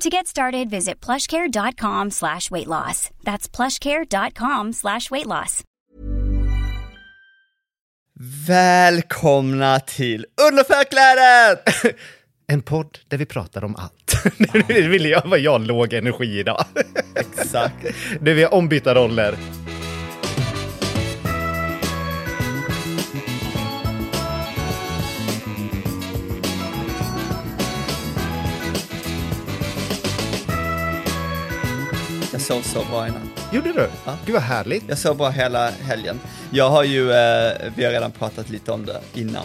To get started, visit plushcare.com slash weight loss. That's plushcare.com slash weight loss. Välkomna till Underförklädet! En podd där vi pratar om allt. Nu vill jag vara jag låg energi idag. Exakt. Det vi har ombytta roller. Sov så bra i natt. Gjorde du? Ja. Gud vad härligt. Jag sov bra hela helgen. Jag har ju, eh, vi har redan pratat lite om det innan.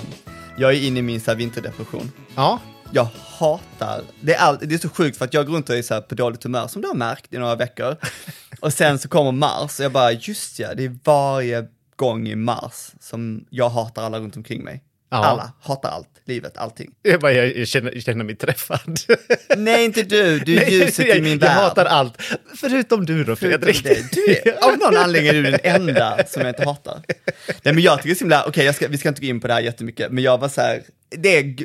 Jag är inne i min så här, vinterdepression. Ja, Jag hatar, det är, all, det är så sjukt för att jag går runt och är så här på dåligt humör som du har märkt i några veckor. Och sen så kommer mars och jag bara, just ja, det är varje gång i mars som jag hatar alla runt omkring mig. Ja. Alla, hatar allt, livet, allting. jag, bara, jag, jag, känner, jag känner mig träffad. Nej, inte du, du är Nej, ljuset jag, i min jag värld. hatar allt. Förutom du då Fredrik. Förutom. Du är, av någon anledning är du den enda som jag inte hatar. Nej men jag tycker det är så himla, okej jag ska, vi ska inte gå in på det här jättemycket, men jag var så här, det är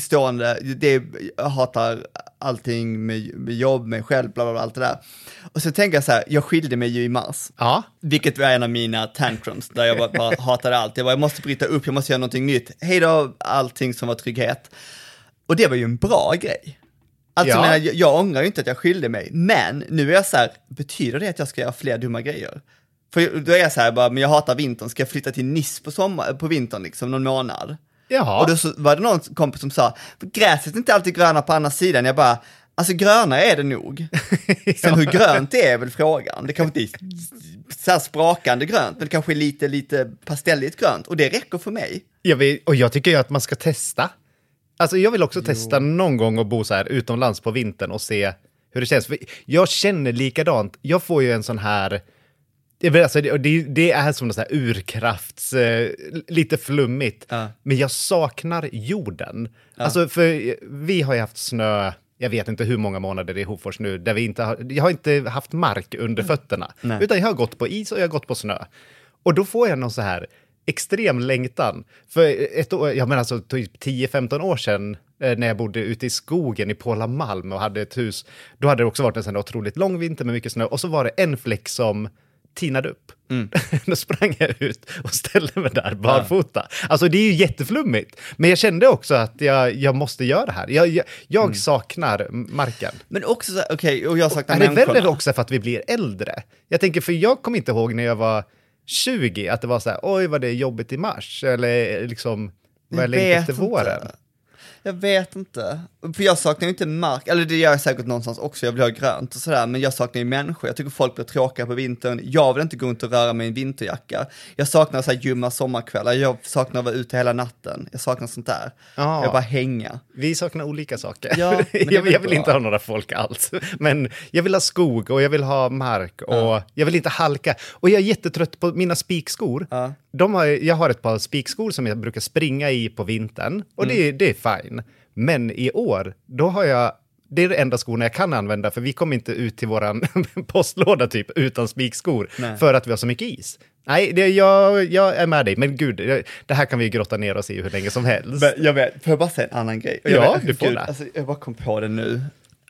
stående, det är, jag hatar allting med, med jobb, mig själv, bla, bla bla, allt det där. Och så tänker jag så här, jag skilde mig ju i mars. Ja, Vilket var en av mina tantrums, där jag bara, bara hatade allt. Jag bara, jag måste bryta upp, jag måste göra någonting nytt. Hej då, allting som var trygghet. Och det var ju en bra grej. Alltså, Ja. jag, jag, jag ångrar ju inte att jag skilde mig, men nu är jag så här, betyder det att jag ska göra fler dumma grejer? För då är jag så här, bara, men jag hatar vintern, ska jag flytta till Nice på, sommar, på vintern liksom, någon månad? Jaha. Och då så var det någon kompis som sa, gräset är inte alltid gröna på andra sidan. Jag bara, alltså gröna är det nog. Sen hur grönt det är väl frågan. Det kanske inte är så här sprakande grönt, men det kanske är lite, lite pastelligt grönt. Och det räcker för mig. Jag vill, och jag tycker ju att man ska testa. Alltså jag vill också testa någon gång att bo så här utomlands på vintern och se hur det känns. För jag känner likadant. Jag får ju en sån här... Jag alltså, det, det, är som något så urkrafts... Eh, lite flummigt. Ja. Men jag saknar jorden. Alltså för vi har ju haft snö, jag vet inte hur många månader i Hofors nu, där vi inte har, jag har inte haft mark under fötterna. Nej. Utan jag har gått på is och jag har gått på snö. Och då får jag någon så här extrem längtan. För ett år, jag menar alltså typ 10-15 år sedan eh, när jag bodde ute i skogen i Pålamalm och hade ett hus, då hade det också varit en sån otroligt lång vinter med mycket snö och så var det en fläck som tinade upp. då sprang jag ut och ställde mig där barfota. Alltså det är ju jätteflummigt. Men jag kände också att jag, jag måste göra det här. Jag, jag, jag saknar marken. Men också okej, och jag saknar Är det människorna. väl också för att vi blir äldre? Jag tänker, för jag kommer inte ihåg när jag var 20, att det var så här, oj vad det är jobbigt i mars, eller liksom, vad jag längtar efter våren. Jag vet inte. För jag saknar ju inte mark, eller det gör jag säkert någonstans också, jag vill ha grönt och sådär, men jag saknar ju människor. Jag tycker folk blir tråkiga på vintern. Jag vill inte gå runt och röra mig i en vinterjacka. Jag saknar så här ljumma sommarkvällar, jag saknar att vara ute hela natten. Jag saknar sånt där. Ja. Jag bara hänga. Vi saknar olika saker. Ja, det jag, jag vill inte ha några folk alls. Men jag vill ha skog och jag vill ha mark och jag vill inte halka. Och jag är jättetrött på mina spikskor. Ja. De har, jag har ett par spikskor som jag brukar springa i på vintern och det, Mm. det är fine. Men i år, då har jag det är de enda skorna jag kan använda, för vi kommer inte ut till våran postlåda typ utan spikskor, Nej. för att vi har så mycket is. Nej, det, jag, jag är med dig, men gud, det- här kan vi grotta ner oss i hur länge som helst. Men jag vet, får jag bara säga en annan grej? Jag Ja, vet, du får gud, det. Alltså, jag bara kom på det nu.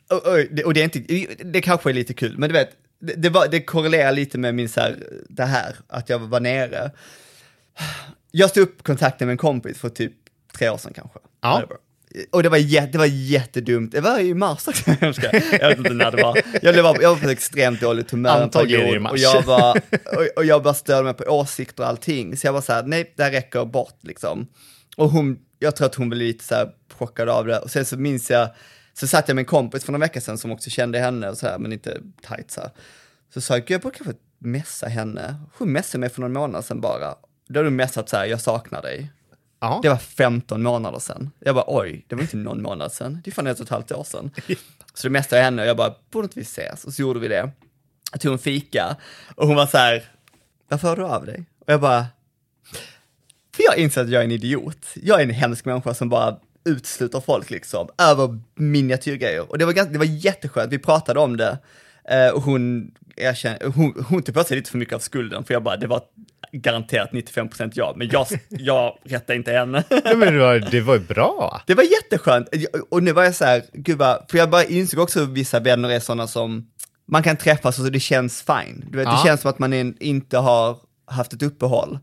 Och, och, det- och det är inte, det kanske är lite kul, men du vet, det, det, var, det korrelerar lite med min så här, det här, att jag var nere. Jag stod upp kontakten med en kompis för typ tre år sedan kanske. Ja. Whatever. Och det var, jä, det var jättedumt. Det var i mars också. Jag vet inte när det var. Jag var, jag var på extremt dåligt humör en Antagligen i mars. och jag bara, och, och jag bara störde mig på åsikter och allting. Så jag var så här, nej, det här räcker bort liksom. Och hon, jag tror att hon blev lite så här chockad av det. Och sen så minns jag, så satt jag med en kompis för några veckor sedan som också kände henne och så här, men inte tight så här. Så sa jag, "Gud, jag borde kanske messa henne. Hon messade mig för någon månad sedan bara. Då har du messat så här, jag saknar dig. Ja. Det var 15 månader sedan. Jag bara oj, det var inte någon månad sedan. Det är fan ett och ett halvt år sedan. Så det mesta jag henne och jag bara, borde inte vi ses? Och så gjorde vi det. Jag tog en fika och hon var så här, varför hör du av dig? Och jag bara, för jag inser att jag är en idiot. Jag är en hemsk människa som bara utesluter folk liksom, över miniatyrgrejer. Och det var, ganska, det var jätteskönt, vi pratade om det. Eh, och hon, erkände, hon, hon tog på sig lite för mycket av skulden, för jag bara, det var garanterat 95% ja, men jag, jag rättade inte henne. Ja, men det var, det var bra. Det var jätteskönt. Och nu var jag så här, gud vad, för jag bara insåg också att vissa vänner är sådana som man kan träffas och så det känns fine. Du vet, Ja. det känns som att man in, inte har haft ett uppehåll.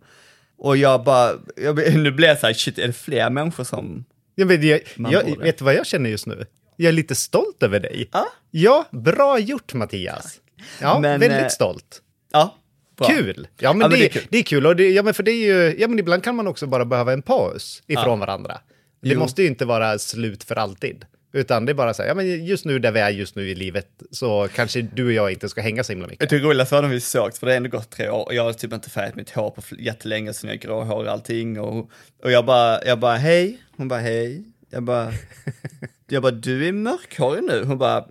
Och jag bara, jag, nu blev jag så här, shit, är det fler människor som... Ja, men jag, jag, vet du vad jag känner just nu? Jag är lite stolt över dig. Ja. Ja, bra gjort Mattias. Ja, Men, väldigt eh, stolt. Ja, bra. Kul! Ja, men, Ja, men det, det är kul. det är kul. Och det, ja, men för det är ju, ja, men ibland kan man också bara behöva en paus ifrån varandra. Det Jo. måste ju inte vara slut för alltid. Utan det är bara så här, ja, men just nu där vi är just nu i livet så kanske du och jag inte ska hänga så himla Jag mycket. tycker roligast var när vi sågs, för det har ändå gått tre år och jag har typ inte färgat mitt hår på jättelänge sen jag är gråhårig och allting och, och jag bara, jag bara hej, hon bara hej, jag bara, jag bara du är mörkhårig nu, hon bara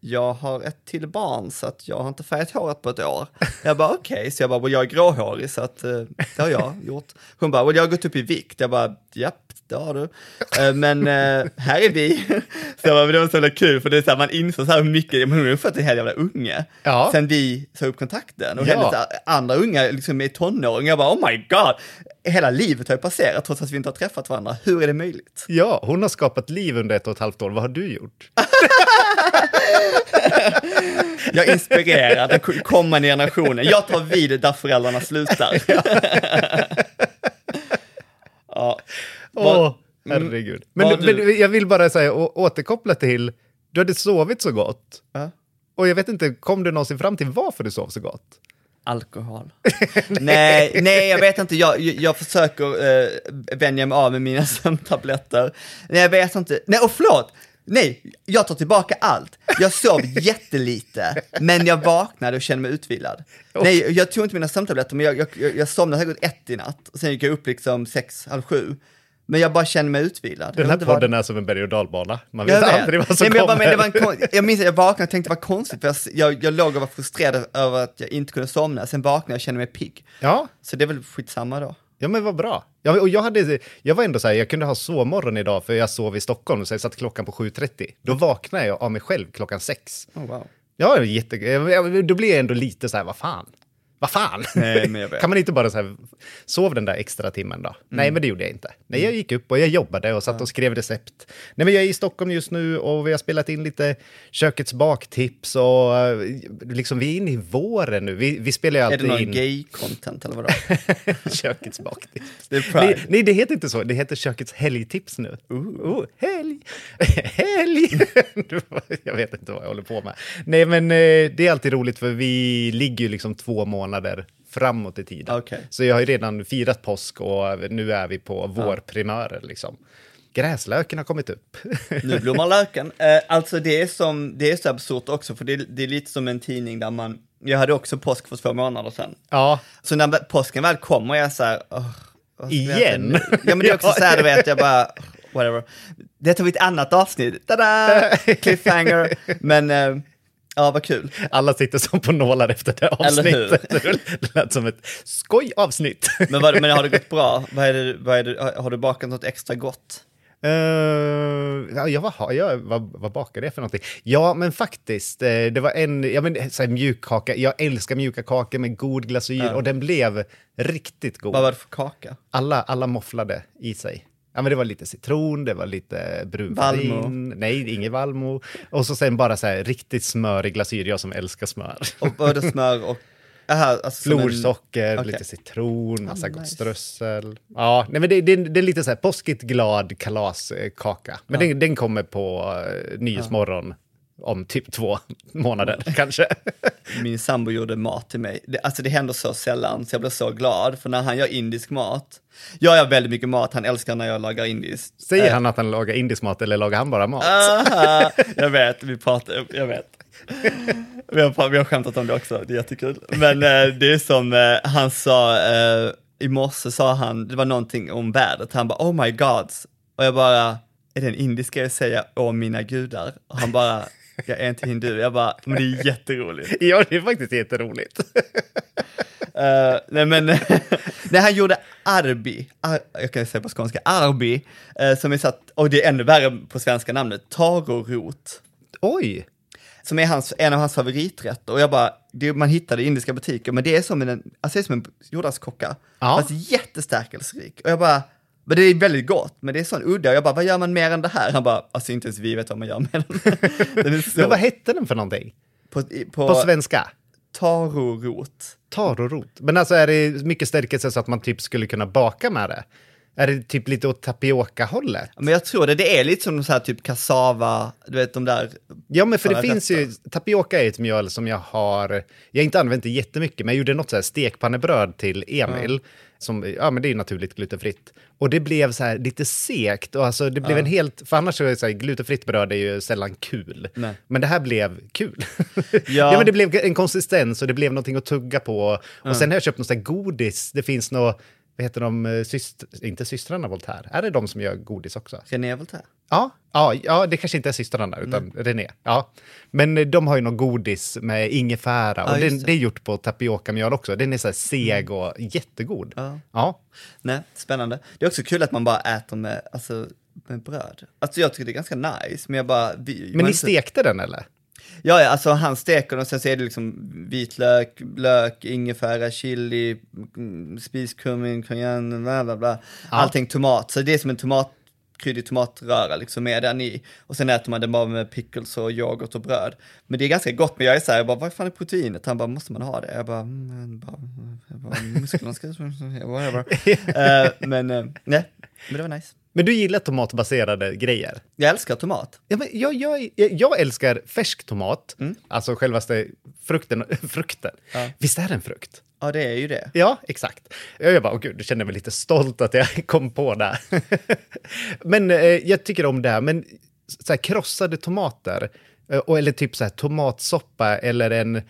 jag har ett till barn så att jag har inte färgat håret på ett år. Jag bara okej, så jag bara, "Well, jag är gråhårig så att eh, det har jag gjort. Hon bara, "Well, jag har gått upp i vikt, jag bara japp, det har du. Eh, Men eh, här är vi. Så jag bara, "Men det var så jävla kul för det är så här, man inser så här hur mycket, men hon har fått en hel jävla unge. Ja. Sen vi sa upp kontakten och Ja. hennes andra unga liksom är tonåringar, jag bara oh my god, hela livet har ju passerat trots att vi inte har träffat varandra, hur är det möjligt? Ja, hon har skapat liv under ett och ett halvt år. Vad har du gjort? Jag inspirerar den kommande generationen, jag tar vid där föräldrarna slutar. ja. Vad- Åh, herregud. Men, vad du- men jag vill bara säga, å, återkoppla till, du hade sovit så gott. Ja. Och jag vet inte, kom du någonsin fram till varför du sov så gott? Alkohol. nej, nej, jag vet inte. Jag, jag, försöker uh, vänja mig av med mina sömntabletter. Nej, jag vet inte. Nej, och förlåt! Nej, jag tar tillbaka allt. Jag sov jättelite, men jag vaknade och kände mig utvilad. Nej, jag tog inte mina sömntabletter, men jag, jag, jag, jag somnade säkert ett i natt. Och sen gick jag upp liksom sex, halv sju. Men jag bara kände mig utvilad. Den Jag här vad- podden är som en berg och dalbana. Man jag vet vet. aldrig vad som Nej, men jag, bara, kommer. men det var en, jag minns att jag vaknade och tänkte var konstigt, för jag, jag, jag låg och var frustrerad över att jag inte kunde somna. Sen vaknade jag och kände mig pigg. Ja, Så det är väl skitsamma då. ja men vad bra. Ja, och jag, hade, jag var ändå så här, jag kunde ha sovmorgon idag för jag sov i Stockholm så jag satte klockan på 7.30. Då vaknade jag av mig själv klockan 6. Oh, wow. Ja, var jätte, jag- då blir jag ändå lite så här, vad fan? Vad fan? Nej, kan man inte bara så här, sov den där extra timmen då? Nej, men det gjorde jag inte. Nej, jag gick upp och jag jobbade och satt och skrev recept. Nej, men jag är i Stockholm just nu och vi har spelat in lite kökets baktips och eh, liksom vi är inne i våren nu. Vi, vi spelar ju Är det alltid någon in gay-content eller vadå? kökets baktips. Det är Pride. Nej, nej, det heter inte så. Det heter kökets helgtips nu. Oh, helg! helg! jag vet inte vad jag håller på med. Nej, men eh, det är alltid roligt för vi ligger ju liksom två månader framåt i tiden. Okej. Så jag har ju redan firat påsk och nu är vi på vårprimörer liksom. Gräslöken har kommit upp. Nu blommar löken. Eh, alltså det är, som, det är så absurt också, för det är, det är lite som en tidning där man, jag hade också påsk för två månader sedan. ja, Så när påsken väl kommer, jag så här, "Åh, vad ska jag Igen? äta nu?" Ja men det är också så här, du vet, jag bara, whatever. Det tar vi ett annat avsnitt, tada! Cliffhanger. Men, eh, ja vad kul. alla sitter som på nålar efter det avsnittet. det lät som ett skoj-avsnitt. Men, vad, men har det gått bra? Vad är det, vad är det, har- du bakat något extra gott? Uh, ja, jag, vad, jag, vad, vad bakade jag för någonting? Ja, men faktiskt, eh, det var en ja, men, så här, mjukkaka. Jag älskar mjuka kakor med god glasyr och den blev riktigt god. Vad var det för kaka? Alla, alla mofflade i sig. Ja, men det var lite citron, det var lite. Valmo. Nej, ingen valmo. Och så sen bara så här riktigt smörig glasyr, jag som älskar smör. Och det smör och Aha, alltså som en- Florsocker, Okej. lite citron, massa Ah, gott nice. strössel. Ja, nej, men det, det, det är lite så här påskigt glad kalaskaka. Men den, den kommer på uh, Nyhetsmorgon om typ två månader kanske. Min sambo gjorde mat till mig. Det, alltså det händer så sällan, så jag blir så glad. För när han gör indisk mat, jag gör väldigt mycket mat, han älskar när jag lagar indiskt. Säger Eh, han att han lagar indisk mat eller lagar han bara mat? Aha, jag vet, vi pratar, jag vet. Vi har, vi har skämtat om det också, det är jättekul. Men eh, det är som eh, han sa, eh, i morse sa han, det var någonting om vädret, han bara oh my gods. Och jag bara, är det en indisk grej att säga åh mina gudar? Och han bara, jag är inte hindu. Jag bara, men det är jätteroligt. Ja, det är faktiskt jätteroligt. Eh, nej men, när han gjorde arbi, ar, jag kan säga på skånska, arbi, eh, som är satt, och det är ännu värre på svenska namnet, tarorot. Oj! som är hans, en av hans favoriträtter. Och jag bara, det, man hittar det i indiska butiker, men det är som en, alltså det är som en jordärtskocka, Ja. fast jättestärkelserik. Och jag bara, men det är väldigt gott, men det är sån udda. Jag bara, vad gör man mer än det här? Han bara, alltså inte ens vi vet vad man gör med den. den är så, Men vad hette den för någonting? på, på, På svenska? tarorot. Tarorot. Men alltså är det mycket stärkelse så att man typ skulle kunna baka med det? Är det typ lite åt tapioca-hållet? Men jag tror det, det är lite som så här typ kassava, du vet de där, Ja, men för det finns ju, tapioca är ett mjöl som jag har, jag har inte använt det jättemycket, men jag gjorde något så här stekpannebröd till Emil, som, ja men det är ju naturligt glutenfritt. Och det blev så här lite sekt, och alltså det blev en helt, för annars så är så här, glutenfritt bröd är ju sällan kul. Nej. Men det här blev kul. Ja. Ja. men det blev en konsistens och det blev någonting att tugga på. Och sen har jag köpt något så här godis, det finns något, vad heter de, eh, syst, inte systrarna Voltaire, är det de som gör godis också? René Voltaire. Ja, ja, ja, det kanske inte är systrarna utan René. Ja. Men eh, de har ju någon godis med ingefära och Ja, just den, det. det är gjort på tapiokamjöl också. Den är så här seg och jättegod. Ja. Ja. Nej, spännande. Det är också kul att man bara äter med, alltså, med bröd. Alltså jag tycker det är ganska nice, men jag bara... Vi, Men ni inte- stekte den eller? Ja, ja, alltså han steker och sen så är det liksom vitlök, lök, ingefära, chili, mm, spiskummin, cayenne, bla bla bla. Allting tomat, så det är som en tomat, kryddig tomatröra liksom med den i. Och sen äter man den bara med pickles och yoghurt och bröd. Men det är ganska gott, men jag är så här, jag bara, vad fan är proteinet? Han bara, måste man ha det? Jag bara, mm, bara, jag bara musklerna ska, whatever. Eh, men, eh, nej, men det var nice. Men du gillar tomatbaserade grejer? Jag älskar tomat. Ja, men jag, jag, jag, älskar färsk tomat, Mm. alltså självaste frukten. frukten. Ja. Visst är det en frukt? Ja, det är ju det. Ja, exakt. Jag bara, åh gud, känner mig lite stolt att jag kom på det. men eh, jag tycker om det, här, men så här, krossade tomater, eh, och, eller typ så här, tomatsoppa eller en...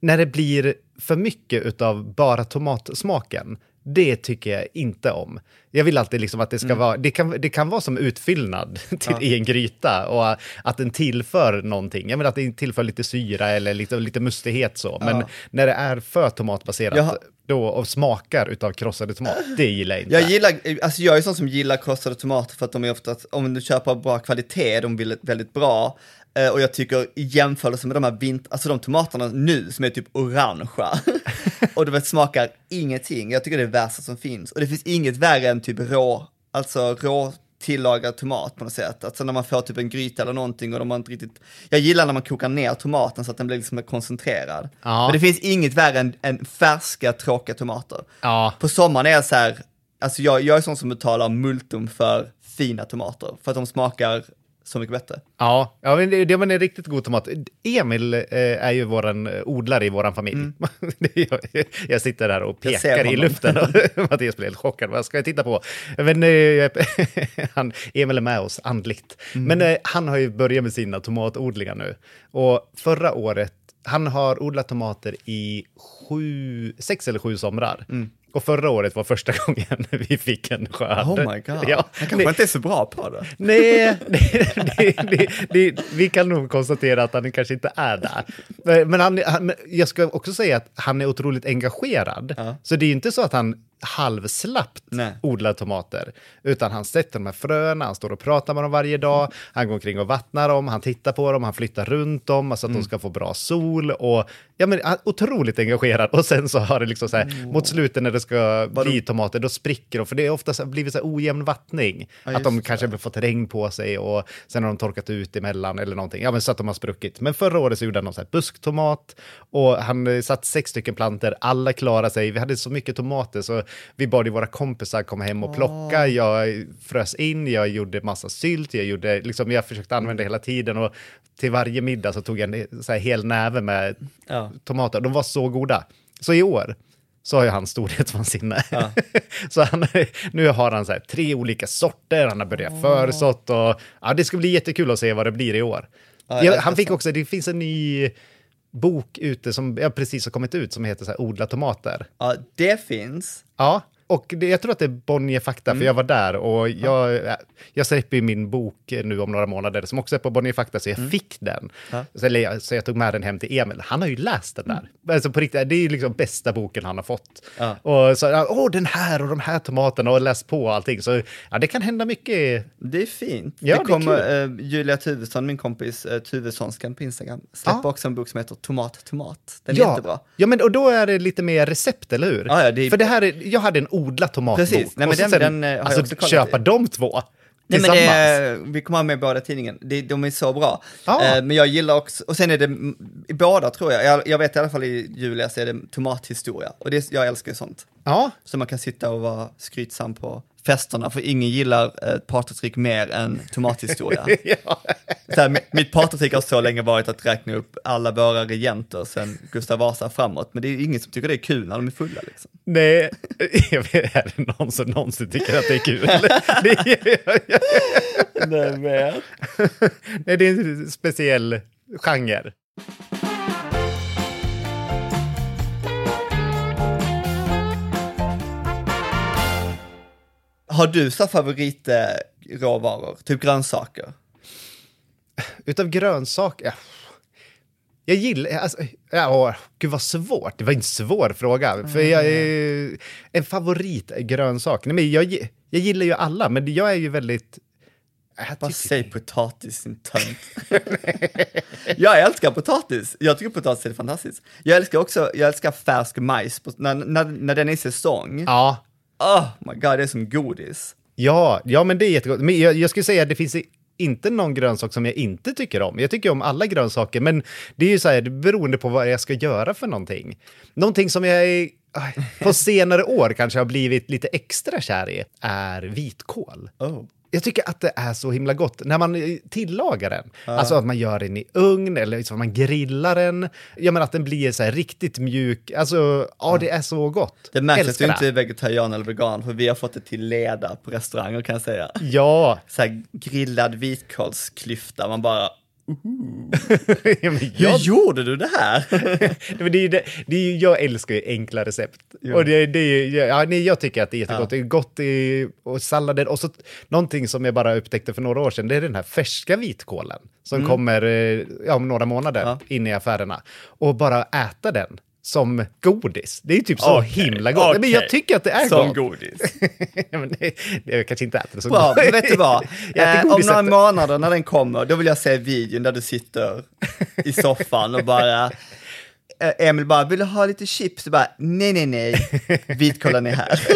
När det blir för mycket av bara tomatsmaken, det tycker jag inte om. Jag vill alltid liksom att det ska vara, det kan, det kan vara som utfyllnad till, i en gryta och att den tillför någonting. Jag menar att den tillför lite syra eller lite, lite mustighet så, men Ja. när det är för tomatbaserat Jag då, och smakar utav krossade tomat, det gillar jag inte. Jag gillar, alltså jag är sån som gillar krossade tomater för att de är ofta, om du köper bra kvalitet, de är väldigt bra. Eh, Och jag tycker i jämförelse med de här vint, alltså de tomaterna nu som är typ orangea och du vet smakar ingenting. Jag tycker det är det värsta som finns. Och det finns inget värre än typ rå, alltså rå tillagad tomat på något sätt. Alltså när man får typ en gryta eller någonting och de har inte riktigt, jag gillar när man kokar ner tomaten så att den blir liksom koncentrerad. Ja. Men det finns inget värre än, än färska tråkiga tomater. Ja, På sommaren är jag så här, alltså jag, jag är sån som betalar multum för fina tomater, för att de smakar så mycket bättre. ja, ja men det, det var en riktigt god tomat. Emil eh, är ju våran eh, odlare i våran familj. Är jag, jag sitter där och Mm. Pekar i luften och Mattias blir helt chockad. Vad ska jag titta på? Men, eh, han, Emil är med oss andligt. Mm. Men eh, han har ju börjat med sina tomatodlingar nu. Och förra året, han har odlat tomater i sju, sex eller sju somrar. Mm. Och förra året var första gången vi fick en skörd. Oh my god, Ja, han kanske inte är så bra på det. Nej, det, det, det, vi kan nog konstatera att han kanske inte är där. Men han, han, jag ska också säga att han är otroligt engagerad. Ja. Så det är ju inte så att han halvslappt Nej. odlar tomater. Utan han sätter de här fröna, han står och pratar med dem varje dag, han går omkring och vattnar dem, han tittar på dem, han flyttar runt dem så att de ska få bra sol och ja, men, otroligt engagerad. Och sen så har det liksom så här, mot slutet när det ska bli tomater, då spricker de, för det är ofta så blivit så här ojämn vattning. Ja, att de kanske har fått regn på sig och sen har de torkat ut emellan eller någonting. Ja, men så att de har spruckit. Men förra året så gjorde han någon så här busktomat och han eh, satt sex stycken planter, alla klarade sig. Vi hade så mycket tomater så vi bad ju våra kompisar komma hem och plocka. Jag frös in, jag gjorde massa sylt, jag, gjorde, liksom, jag försökte använda det hela tiden och till varje middag så tog jag en så här hel näve med Ja. tomater. De var så goda. Så i år så har ju han storhetsvansinne. Ja. så han, nu har han så här, tre olika sorter, han har börjat försått och ja, det ska bli jättekul att se vad det blir i år. Ja, han fick också, det finns en ny bok ute som ja, precis har kommit ut som heter så här, Odla tomater. ja, det finns. Ja, och det, jag tror att det är Bonnier Fakta, Mm. för jag var där och jag, jag släpper ju min bok nu om några månader som också är på Bonnier Fakta, så jag Mm. fick den. Så, eller, jag- så jag tog med den hem till Emil. Han har ju läst den där. Alltså på riktigt, det är ju liksom bästa boken han har fått. Mm. Ja. Och så, ja, åh, den här och de här tomaterna och läst på och allting. Så ja, det kan hända mycket. Det är fint. Ja, det kommer eh, Julia Tuvesson, min kompis uh, Tuvessonskan på Instagram, släpper Ja. också en bok som heter Tomat, tomat. Den är ja. jättebra. Ja, men och då är det lite mer recept, eller hur? Ja, ja, det är- För det här är, jag hade en odla tomatbok. Precis. Nej, men och den- sen, den, eh, har jag alltså, också kollat köpa i. de två Nej, men det, vi kommer ha med båda tidningen. Det, de är så bra. Ja. Eh, men jag gillar också, och sen är det i båda tror jag, jag, jag vet i alla fall i Julia så är det tomathistoria. Och det, jag älskar sånt. Ja, Så man kan sitta och vara skrytsam på festerna, för ingen gillar ett partytrick mer än tomathistoria. ja. Så här, mi- mitt partytrick har så länge varit att räkna upp alla våra regenter sen Gustav Vasa framåt, men det är ingen som tycker det är kul när de är fulla. Liksom. Nej, jag vet, är det någon som någonsin tycker att det är kul? nej, det är en speciell genre. Har du så favoritråvaror, typ grönsaker? Utav grönsaker... ja. Jag gillar... Alltså, ja, gud vad svårt. Det var en svår fråga. För jag är en favoritgrönsak. Nej, men jag, jag gillar ju alla, men jag är ju väldigt... Jag Bara tycker- säg potatis, sin tönt. jag älskar potatis. Jag tycker potatis är fantastiskt. Jag älskar också, jag älskar färsk majs, när, när, när den är i säsong. Ja, Oh my god, det är som godis. Ja, ja men det är jättegott. Men jag, jag skulle säga att det finns inte någon grönsak som jag inte tycker om. Jag tycker om alla grönsaker, men det är ju så här, beroende på vad jag ska göra för någonting. Någonting som jag är, på senare år kanske har blivit lite extra kär i är vitkål. Oh. Jag tycker att det är så himla gott när man eh, tillagar den. Alltså att man gör den i ugn eller så man grillar den. Ja, men att den blir så här riktigt mjuk. Alltså, ja, det är så gott. Det märks att Älskar du inte är vegetarian eller vegan, för vi har fått det till leda på restauranger kan jag säga. Ja, Så här grillad vitkålsklyfta, man bara, Ja, men hur jag gjorde du det här? Det är det, det är jag älskar ju enkla recept. Och det, det är ja, nej, jag tycker att det är jättegott. Det är gott i och sallader. Och så någonting som jag bara upptäckte för några år sedan, det är den här färska vitkålen som kommer eh, ja, om några månader Ja. in i affärerna. Och bara äta den som godis. Det är typ så Okej, himla gott. Nej, Men jag tycker att det är Som gott. godis. Ja, men det, det, jag kanske inte äter det så Bra, men vet du vad? Eh, om godis några efter. månader när den kommer, då vill jag se videon där du sitter i soffan och bara, eh, Emil bara, vill du ha lite chips? Du bara, nej, nej, nej, vitkålen är här.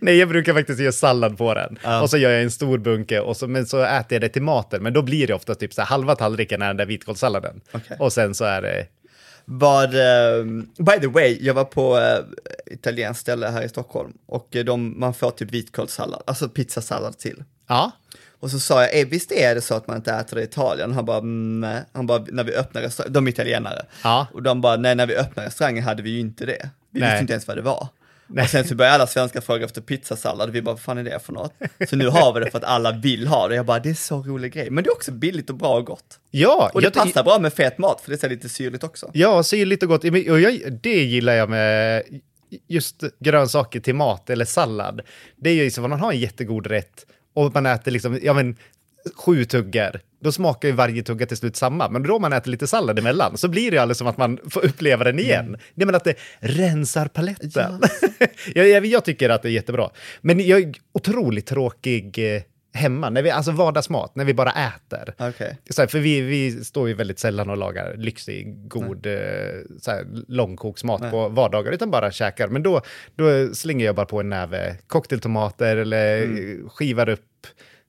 Nej, jag brukar faktiskt göra sallad på den. Ja. Och så gör jag en stor bunke och så, men så äter jag det till maten. Men då blir det ofta typ så här, halva tallriken är den där vitkålssalladen. Okej. Och sen så är det... Vad, eh, by the way, jag var på eh, italienskt ställe här i Stockholm och eh, de, man får typ vitkålssallad, alltså pizzasallad till. Ja. Och så sa jag, visst är det så att man inte äter det i Italien? Han bara, "Mm, nej. Han bara, när vi öppnar restaurangen, de är italienare. Ja. Och de bara, nej, när vi öppnade restaurangen hade vi ju inte det. Vi Nej. visste inte ens vad det var. Nej. Och sen så började alla svenskar fråga efter pizzasallad och vi bara, vad fan är det för något? Så nu har vi det för att alla vill ha det. Jag bara, det är så rolig grej. Men det är också billigt och bra och gott. Ja, Och det jag passar bra med fet mat, för det är lite syrligt också. Ja, syrligt och gott. Och jag, det gillar jag med just grönsaker till mat eller sallad. Det är ju så att man har en jättegod rätt och man äter liksom, ja men, sju tuggar, då smakar ju varje tugga till slut samma. Men då man äter lite sallad emellan så blir det ju alldeles som att man får uppleva den igen. Mm. Det menar att det rensar paletten. jag, jag, jag tycker att det är jättebra. Men jag är otroligt tråkig eh, hemma, när vi, alltså vardagsmat, när vi bara äter. Okej. Så här, för vi, vi står ju väldigt sällan och lagar lyxig, god eh, så här, långkoksmat på vardagar, utan bara käkar. Men då, då slänger jag bara på en näve cocktailtomater eller skivar upp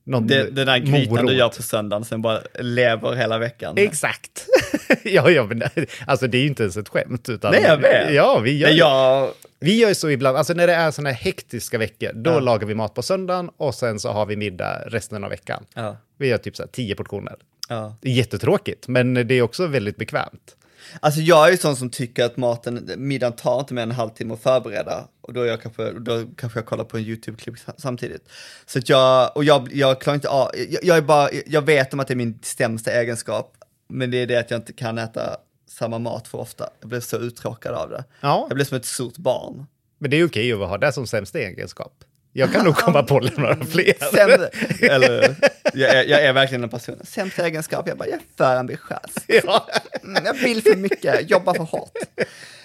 någon. Det, den där grytan morot. du gör på söndagen sen bara lever hela veckan. Exakt. ja, ja, men alltså det är ju inte ens ett skämt. Utan, Nej, jag vet. Ja, vi gör, jag, vi gör så ibland, alltså när det är sådana här hektiska veckor, då Ja. lagar vi mat på söndagen och sen så har vi middag resten av veckan. ja, Vi gör typ så här tio portioner. ja. Det är jättetråkigt, men det är också väldigt bekvämt. Alltså jag är ju sån som tycker att maten, middagen tar inte mer än en halvtimme att förbereda. Och då, är jag kanske, då kanske jag kollar på en YouTube-klipp sa- samtidigt. Så att jag, och jag, jag klarar inte av, jag, jag är bara, jag vet om att det är min sämsta egenskap. Men det är det att jag inte kan äta samma mat för ofta. Jag blir så uttråkad av det. Ja. Jag blir som ett surt barn. Men det är okej att ha det som sämsta egenskap. Jag kan nog komma på några fler. Sämre, eller, jag är, jag är verkligen en person. Sämsta egenskap, jag bara, jag är för ambitiös. ja. Mm, jag vill för mycket, jobbar för hårt.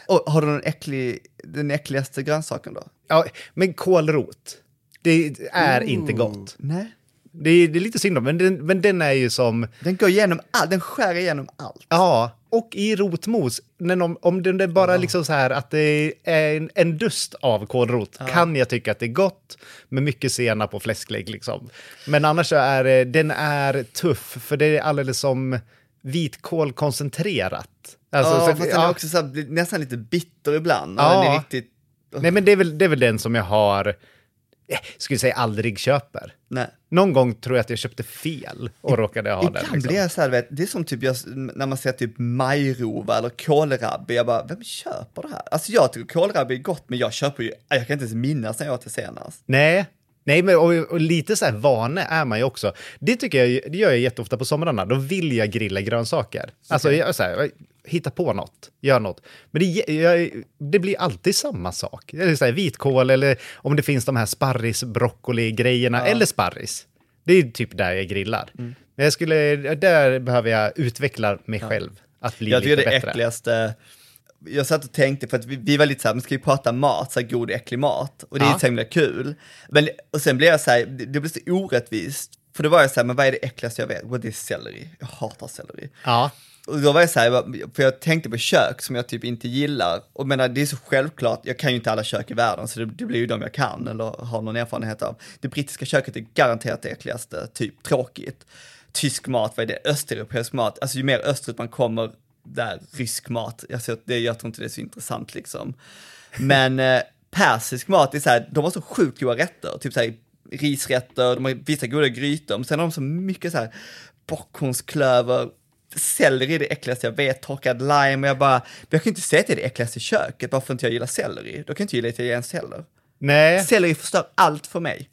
Och har du någon äcklig, den äckligaste grönsaken då? ja, men kålrot, det är inte gott. Nej. Det är, det är lite synd om, men den, men den är ju som, Den går igenom allt, den skär igenom allt. ja, och i rotmos, när om, om den är bara liksom så här att det är en, en dust av kålrot, kan jag tycka att det är gott med mycket senap och fläsklägg liksom. Men annars så är det- den är tuff, för det är alldeles som vitkål koncentrerat. Alltså, ja, så- fast den ja. är också så här, nästan lite bitter ibland. Ja. Den är riktigt, Nej, men det är, väl, det är väl den som jag har, eh, skulle säga aldrig köper. nej. Någon gång tror jag att jag köpte fel och råkade ha den. Ibland Liksom. blir jag så här, vet, det är som typ jag, när man ser typ majrova eller kålrabbi, jag bara, vem köper det här? Alltså jag tycker kålrabbi är gott, men jag köper ju, jag kan inte ens minnas när jag åt det senast. Nej, Nej, men och, och lite så här vane är man ju också. Det tycker jag, det gör jag jätteofta på somrarna. Då vill jag grilla grönsaker. Alltså, jag, så här, hitta på något, gör något. Men det, jag, det blir alltid samma sak. Eller så här, vitkål eller om det finns de här sparris, broccoli-grejerna, eller sparris. Det är typ där jag grillar. Mm. Men jag skulle, där behöver jag utveckla mig själv. Att bli Jag tycker lite det bättre. äckligaste, jag satt och tänkte, för att vi, vi var lite så här, men ska vi prata mat, så här god äcklig mat? Och det är Ja. så himla kul. Men, och sen blev jag så här, det, det blev så orättvist. För då var jag så här, men vad är det äckligaste jag vet? Och det är selleri. Jag hatar selleri. Ja, Och då var jag så här, för jag tänkte på kök som jag typ inte gillar. Och menar, det är så självklart, jag kan ju inte alla kök i världen, så det, det blir ju de jag kan eller har någon erfarenhet av. Det brittiska köket är garanterat det äckligaste, typ tråkigt. Tysk mat, vad är det? Östeuropeisk mat, alltså ju mer österut man kommer, där rysk mat, att det, jag tror inte det är så intressant liksom. Men eh, persisk mat, är så här, de har så sjukt goda rätter, typ så här risrätter, de har vissa goda grytor, men sen har de så mycket så här bockhornsklöver, selleri är det äckligaste jag vet, torkad lime, och jag bara, jag kan inte säga att det är det äckligaste i köket bara för att inte jag gillar selleri. Då kan jag inte gilla italienskt heller. nej. Selleri förstör allt för mig.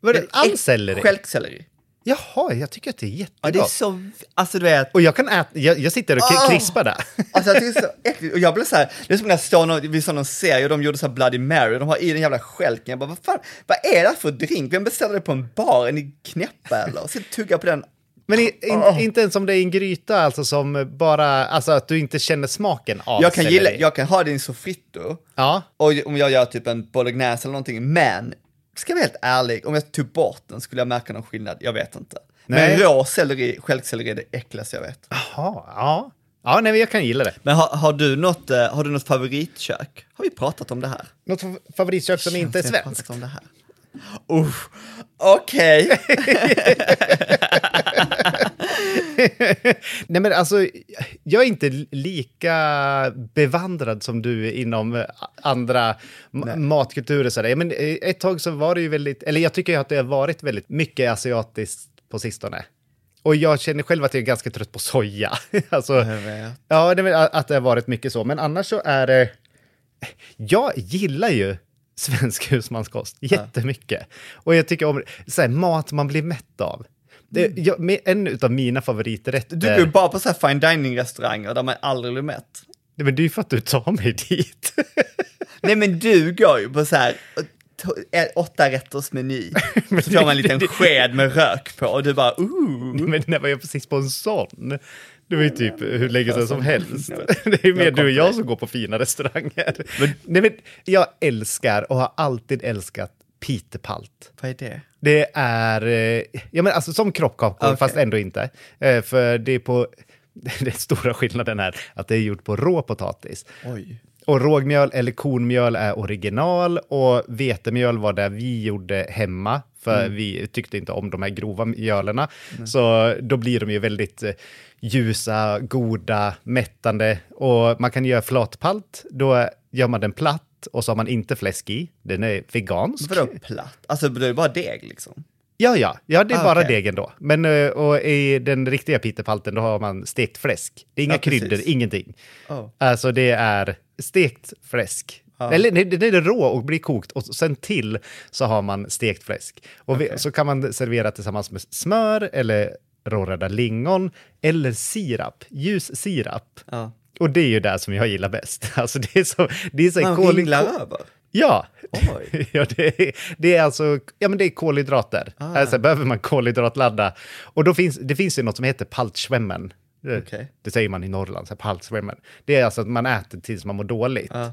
Var det all selleri? Stjälkselleri. Jaha, jag tycker att det är jättegott. Ja, det är så, alltså du vet, Och jag kan äta, jag, jag sitter och Åh! krispar där. Alltså jag tycker det är så äckligt, och jag blev så här, det är som när jag står någon, vi såg någon serie och de gjorde så här Bloody Mary, de har i den jävla stjälken, jag bara vad fan, vad är det här för drink? Vem beställer det på en bar? Är ni knäppa eller? Och så tugga på den. Men i, in, Åh. inte ens om det är en gryta, alltså som bara, alltså att du inte känner smaken av Jag kan gilla, jag kan ha en sofrito, Ja, och om jag gör typ en bolognese eller någonting, men ska jag vara helt ärlig, om jag tog bort den skulle jag märka någon skillnad, jag vet inte. Nej. Men rå selleri, stjälkselleri är det äckligaste jag vet. jaha, ja. Ja, nej, men jag kan gilla det. Men har, har, du något, eh, har du något favoritkök? Har vi pratat om det här? Något fa- favoritkök som inte är svenskt? Om det här. Okej. Nej, men alltså, jag är inte lika bevandrad som du inom andra ma- matkulturer. Så där. Men eh, ett tag så var det ju väldigt, eller jag tycker att det har varit väldigt mycket asiatiskt på sistone. Och jag känner själv att jag är ganska trött på soja. alltså, ja, att det har varit mycket så. Men annars så är det... Jag gillar ju svensk husmanskost jättemycket. Och jag tycker om så här, mat man blir mätt av. Det, jag, med en av mina favoriträtter... Du går ju bara på så här fine dining restauranger där man aldrig blir mätt. Nej, men det är ju för att du tar mig dit. Nej men du går ju på så här t- åtta rätters meny. Så får man en liten sked med rök på och du bara ooh. Men när var jag precis på en sån? Det var ju typ hur länge sedan som helst. Det är mer du och jag som går på fina restauranger. Nej, men jag älskar och har alltid älskat pitepalt. Vad är det? Det är, eh, ja men alltså som kroppkakor, Okej. fast ändå inte. Eh, För det är på, den stora skillnaden är att det är gjort på rå potatis. Oj. Och rågmjöl eller kornmjöl är original och vetemjöl var det vi gjorde hemma. För vi tyckte inte om de här grova mjölerna. Så då blir de ju väldigt eh, ljusa, goda, mättande. Och man kan göra flatpalt. Då gör man den platt och så har man inte fläsk i. Den är vegansk. Vadå platt? Alltså det är bara deg liksom? Ja, ja, ja, det är Ah, bara okej. degen då. Men eh, och i den riktiga pitepalten då har man stekt fläsk. Det är inga Ja, kryddor, ingenting. Oh. Alltså det är stekt fläsk. Eller nej, det är rå och blir kokt och sen till så har man stekt fläsk. Och vi, så kan man servera tillsammans med smör eller råröda lingon eller sirap, ljus sirap. Ja. Och det är ju det som jag gillar bäst. Alltså det är så... Det är så Man kol- ringlar över? Ja. Ja det, är, det är alltså ja, men det är kolhydrater. Ah. Alltså behöver man kolhydratladda. Och då finns, det finns ju något som heter paltschwemmen. Det- Okej. Det säger man i Norrland, så paltschwemmen. Det är alltså att man äter tills man mår dåligt. Ja.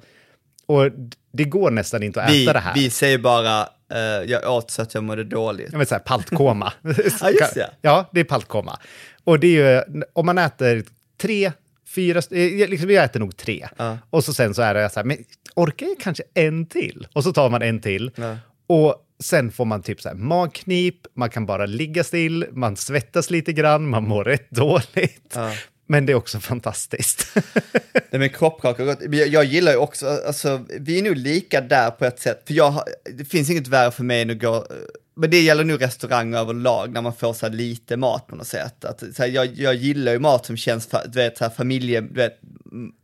Och det går nästan inte att Vi, äta det här. vi säger bara, eh, jag åt så att jag mådde dåligt. Ja, men så här, paltkoma. Ja, just det. Ja, det är paltkoma. Och det är ju, om man äter tre, fyra, eh, liksom, jag äter nog tre. Ja. Och så sen så är det så här, men orkar jag kanske en till? Och så tar man en till. Ja. Och sen får man typ så här magknip, man kan bara ligga still, man svettas lite grann, man mår rätt dåligt. Ja. Men det är också fantastiskt. Nej men gott. Men jag, jag gillar ju också, alltså vi är nog lika där på ett sätt, för jag det finns inget värre för mig än att gå, men det gäller nog restauranger överlag när man får så här lite mat på något sätt. Att, så här, jag, jag gillar ju mat som känns, du vet, så här, familje, du vet,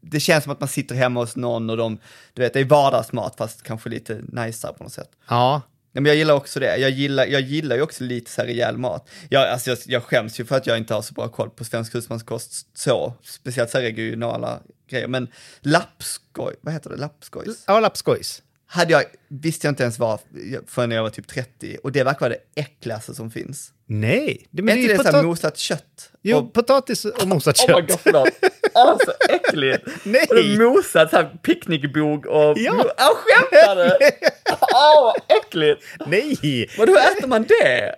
det känns som att man sitter hemma hos någon och de, du vet, det är vardagsmat fast kanske lite najsare på något sätt. ja, men jag gillar också det. Jag gillar, jag gillar ju också lite så här rejäl mat. Jag, alltså jag, jag skäms ju för att jag inte har så bra koll på svensk husmanskost så, speciellt så här regionala grejer. Men lappskoj, vad heter det, lappskojs? ja lappskojs. Hade jag, visste jag inte ens vad förrän jag var typ 30 och det verkar vara det äckligaste som finns. Nej, det, Men är det inte ju det så här mosat kött? jo, Och, potatis och mosat oh my kött. god, förlåt. Åh, så äckligt! Nej. Och det mosat så här picknickbog och... Ja. Åh, skämtar du? Åh, vad äckligt! Nej, hur äter man det?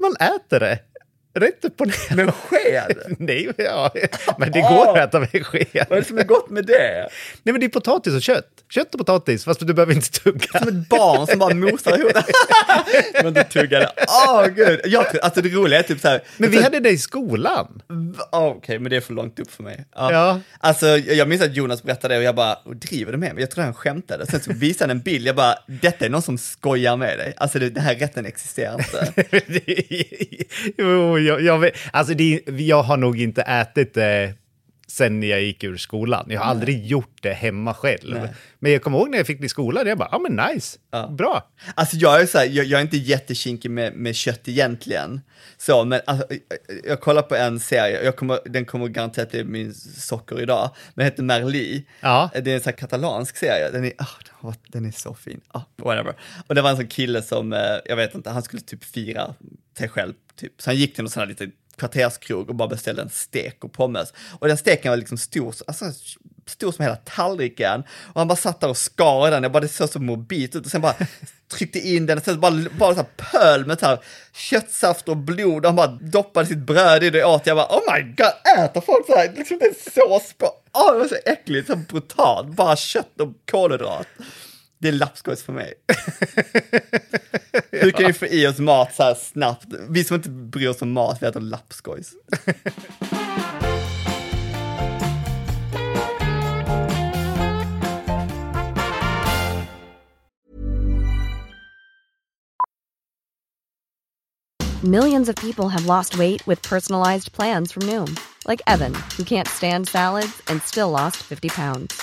man äter det. Rätt upp och ner. Med sked? Nej, ja. men det går att äta med sked. Vad är det som är gott med det? Nej, men det är potatis och kött. Kött och potatis, fast du behöver inte tugga. Som ett barn som bara mosar ihop det. Men du tuggade. Åh gud. Jag alltså det roliga är typ så här. Men vi hade det i skolan. Oh, Okej, men det är för långt upp för mig. Ja. Ja. Alltså, jag minns att Jonas berättade det och jag bara, "Och driver du med mig? Jag tror han skämtade. Sen så visade han en bild, jag bara, detta är någon som skojar med dig. Alltså det, den här rätten existerar inte. jo, jag, jag, vet, alltså det, jag har nog inte ätit det sen jag gick ur skolan. Jag har aldrig gjort det hemma själv. Nej. Men jag kommer ihåg när jag fick det i skolan, jag bara, ja men nice, Ja. bra. Alltså jag är så här, jag, jag är inte jättekinkig med, med kött egentligen. Så, men alltså, jag, jag kollar på en serie, jag kommer, den kommer garanterat bli min socker idag, men heter Merli. Ja. Det är en sån här katalansk serie, den är, ah, den är så fin. Ah, whatever. Och det var en sån kille som, eh, jag vet inte, han skulle typ fira sig själv, typ. så han gick till någon sån här liten kvarterskrog och bara beställde en stek och pommes. Och den steken var liksom stor, alltså stor som hela tallriken. Och han bara satt där och skar i den, jag bara det såg så mobilt ut och sen bara tryckte in den och sen bara, bara så här pöl med så här köttsaft och blod och han bara doppade sitt bröd i det och åt. Jag bara oh my god, äter folk så här? Liksom det är sås på, åh det var så äckligt, så brutalt, bara kött och kolhydrat. Det är lappskojs för mig. Hur kan vi få i oss mat så här snabbt? Vi som inte bryr oss om mat, vi äter lappskojs. Millions of people have lost weight with personalized plans from Noom, like Evan, who can't stand salads and still lost 50 pounds.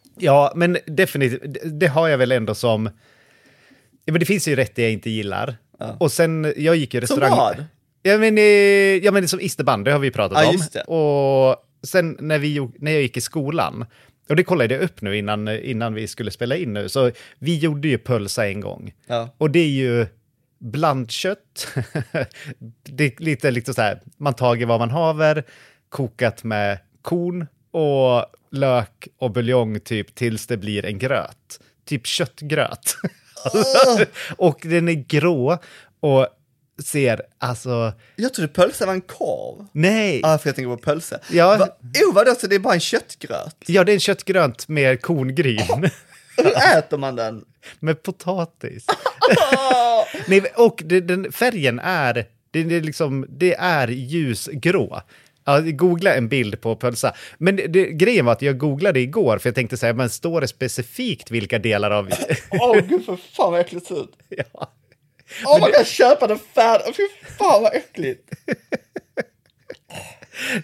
Ja, men definitivt, det- har jag väl ändå som... Ja, men det finns ju rätt det jag inte gillar. Och sen, jag gick ju Som restaurang... vad? Ja men, eh, ja, men som isterband, det har vi pratat Ja, om. Och sen när, vi, när jag gick i skolan, och det kollade jag upp nu innan, innan vi skulle spela in nu, så vi gjorde ju pölsa en gång. Ja. Och det är ju blandkött, det är lite liksom så här, man tager vad man haver, kokat med korn och lök och buljong typ tills det blir en gröt. Typ köttgröt. och den är grå och ser alltså, Jag trodde pölsa var en korv. nej. Ja, för jag tänker på pölse. Ja. Va, oh, vadå, så det är bara en köttgröt? Ja, det är en köttgröt med korngryn. Hur äter man den? med potatis. Nej, och det, den, färgen är, det, det, liksom, det är ljusgrå. Ja, googla en bild på pölsa. Men det, det, grejen var att jag googlade igår, för jag tänkte säga, men står det specifikt vilka delar av... Åh gud, för fan vad äckligt det ser ut. ja. Åh, man kan köpa den färdig. Fy fan vad äckligt.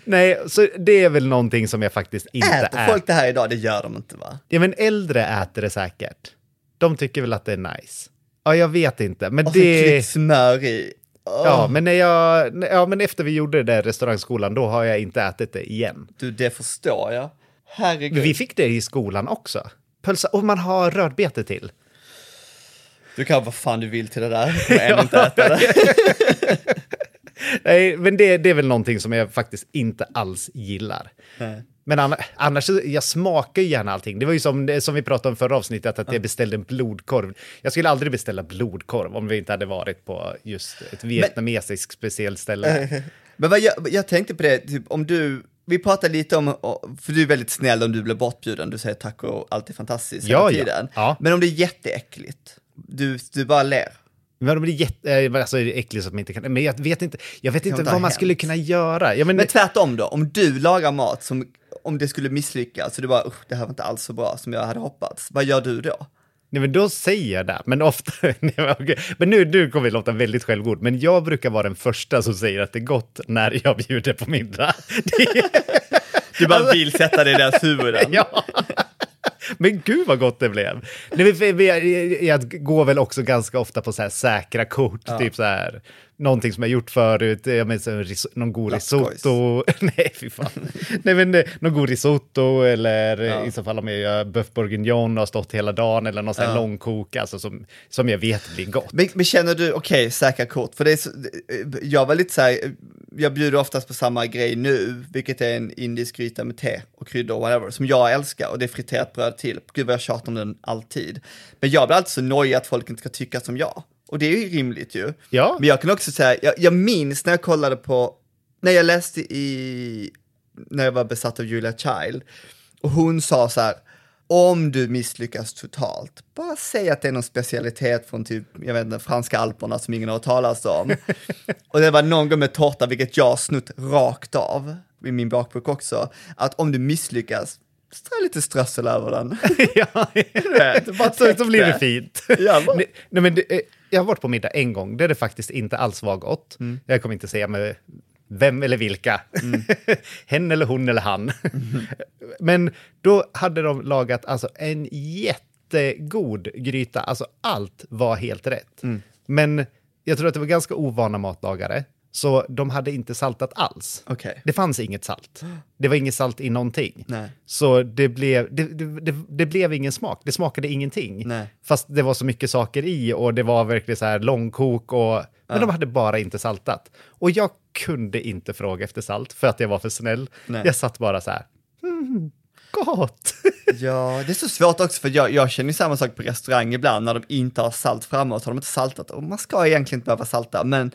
Nej, så det är väl någonting som jag faktiskt inte Äter är. folk det här idag? Det gör de inte va? Ja, men äldre äter det säkert. De tycker väl att det är nice. Ja, jag vet inte, men Och så det... klippt smör i. Ja, men när jag... Ja, men efter vi gjorde det där restaurangskolan, då har jag inte ätit det igen. Du, det förstår jag. Herregud. Men vi fick det i skolan också. Pölsa, och man har rödbete till. Du kan vad fan du vill till det där. Ändå inte äta det. Nej, men det, det är väl någonting som jag faktiskt inte alls gillar. Men anna- annars, jag smakar ju gärna allting. Det var ju som, som vi pratade om förra avsnittet, att jag beställde en blodkorv. Jag skulle aldrig beställa blodkorv om vi inte hade varit på just ett vietnamesiskt speciellt ställe. Men vad jag, jag tänkte på det, typ, om du, vi pratade lite om, för du är väldigt snäll om du blir bortbjuden, du säger tack och allt är fantastiskt Ja, hela ja. tiden. Ja. Men om det är jätteäckligt, du, du bara ler. Men det är jätte, eh, alltså, det är äckligt så att man inte kan... Men jag vet inte, jag vet inte vad man hänt. skulle kunna göra. Ja, men, Men tvärtom då, om du lagar mat som, om det skulle misslyckas, så du bara, usch, det här var inte alls så bra som jag hade hoppats, vad gör du då? Nej, men då säger jag det. Men ofta... Nej, men nu, nu kommer vi låta väldigt självgod. Men jag brukar vara den första som säger att det är gott när jag bjuder på middag. Det, Du bara vill sätta dig i deras huvuden. ja. Men gud vad gott det blev. Nej, vi, vi, jag går väl också ganska ofta på så här säkra kort. Typ så här, någonning som jag gjort förut. Jag menar, här, ris- någon god risotto. Nej, fy fan. Nej, men eh, någon god risotto eller eh, i så fall om jag gör bœuf bourguignon och har stått hela dagen eller någon sån här långkok alltså, som, som jag vet blir gott. Men, men känner du, okej, säkra kort, för det är så, jag var lite så här, jag bjuder oftast på samma grej nu, vilket är en indisk gryta med te och kryddor och whatever, som jag älskar, och det är friterat bröd till. Gud vad jag tjatar om den alltid. Men jag blir alltid så nojig att folk inte ska tycka som jag. Och det är ju rimligt ju. Ja. Men jag kan också säga, jag, jag minns när jag kollade på, när jag läste i, när jag var besatt av Julia Child, och hon sa så här, om du misslyckas totalt, bara säg att det är någon specialitet från typ, jag vet inte, franska alperna som ingen har talas om. och det var någon gång med tårta, vilket jag snutt rakt av i min bakbok också, att om du misslyckas, strö lite strössel över den. ja, bara så, täck så blir det det. fint. Ja, bara- nej, nej, men det, eh, jag har varit på middag en gång där det faktiskt inte alls var gott. Mm. Jag kommer inte säga med vem eller vilka. Hen eller hon eller han. men då hade de lagat alltså, en jättegod gryta. Alltså allt var helt rätt. Mm. Men jag tror att det var ganska ovana matlagare. Så de hade inte saltat alls. Okej. Det fanns inget salt. Det var inget salt i någonting. Nej. Så det blev, det, det, det, blev ingen smak. Det smakade ingenting. Nej. Fast det var så mycket saker i och det var verkligen så här långkok och... Men de hade bara inte saltat. Och jag kunde inte fråga efter salt för att jag var för snäll. Nej. Jag satt bara så här. gott! Ja, det är så svårt också för jag, jag känner ju samma sak på restaurang ibland när de inte har salt framme och så har de inte saltat. Och man ska egentligen inte behöva salta, men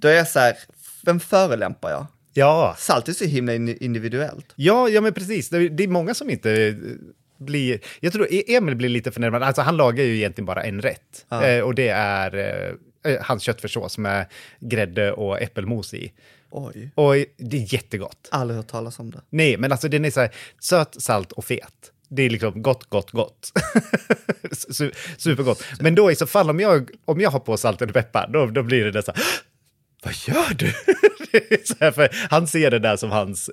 då är jag så här, vem förelämpar jag? Ja, Salt är så himla in- individuellt. ja, ja men precis. Det, det är många som inte eh, blir... Jag tror E- Emil blir lite förnärmad. Alltså han lagar ju egentligen bara en rätt. Ja. Eh, och det är eh, eh, hans köttfärssås med grädde och äppelmos i. Oj, Och det är jättegott. aldrig hört talas om det. Nej, men alltså den är så här söt, salt och fet. Det är liksom gott, gott, gott. Su- Supergott. Men då i så fall om jag, om jag har på salt och peppar, då, då blir det så här, vad gör du? Här, han ser det där som hans...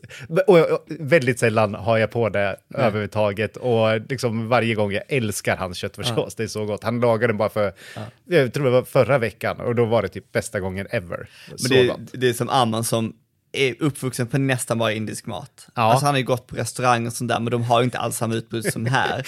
Och jag- och väldigt sällan har jag på det överhuvudtaget. Och liksom varje gång jag älskar hans köttfärssås. Det är så gott. Han lagade den bara för, jag tror det var förra veckan. Och då var det typ bästa gången ever. Men det, det är som Arman som är uppvuxen på nästan bara indisk mat. Ja. Alltså han har ju gått på restaurang och sånt där, men de har ju inte alls samma utbud som här.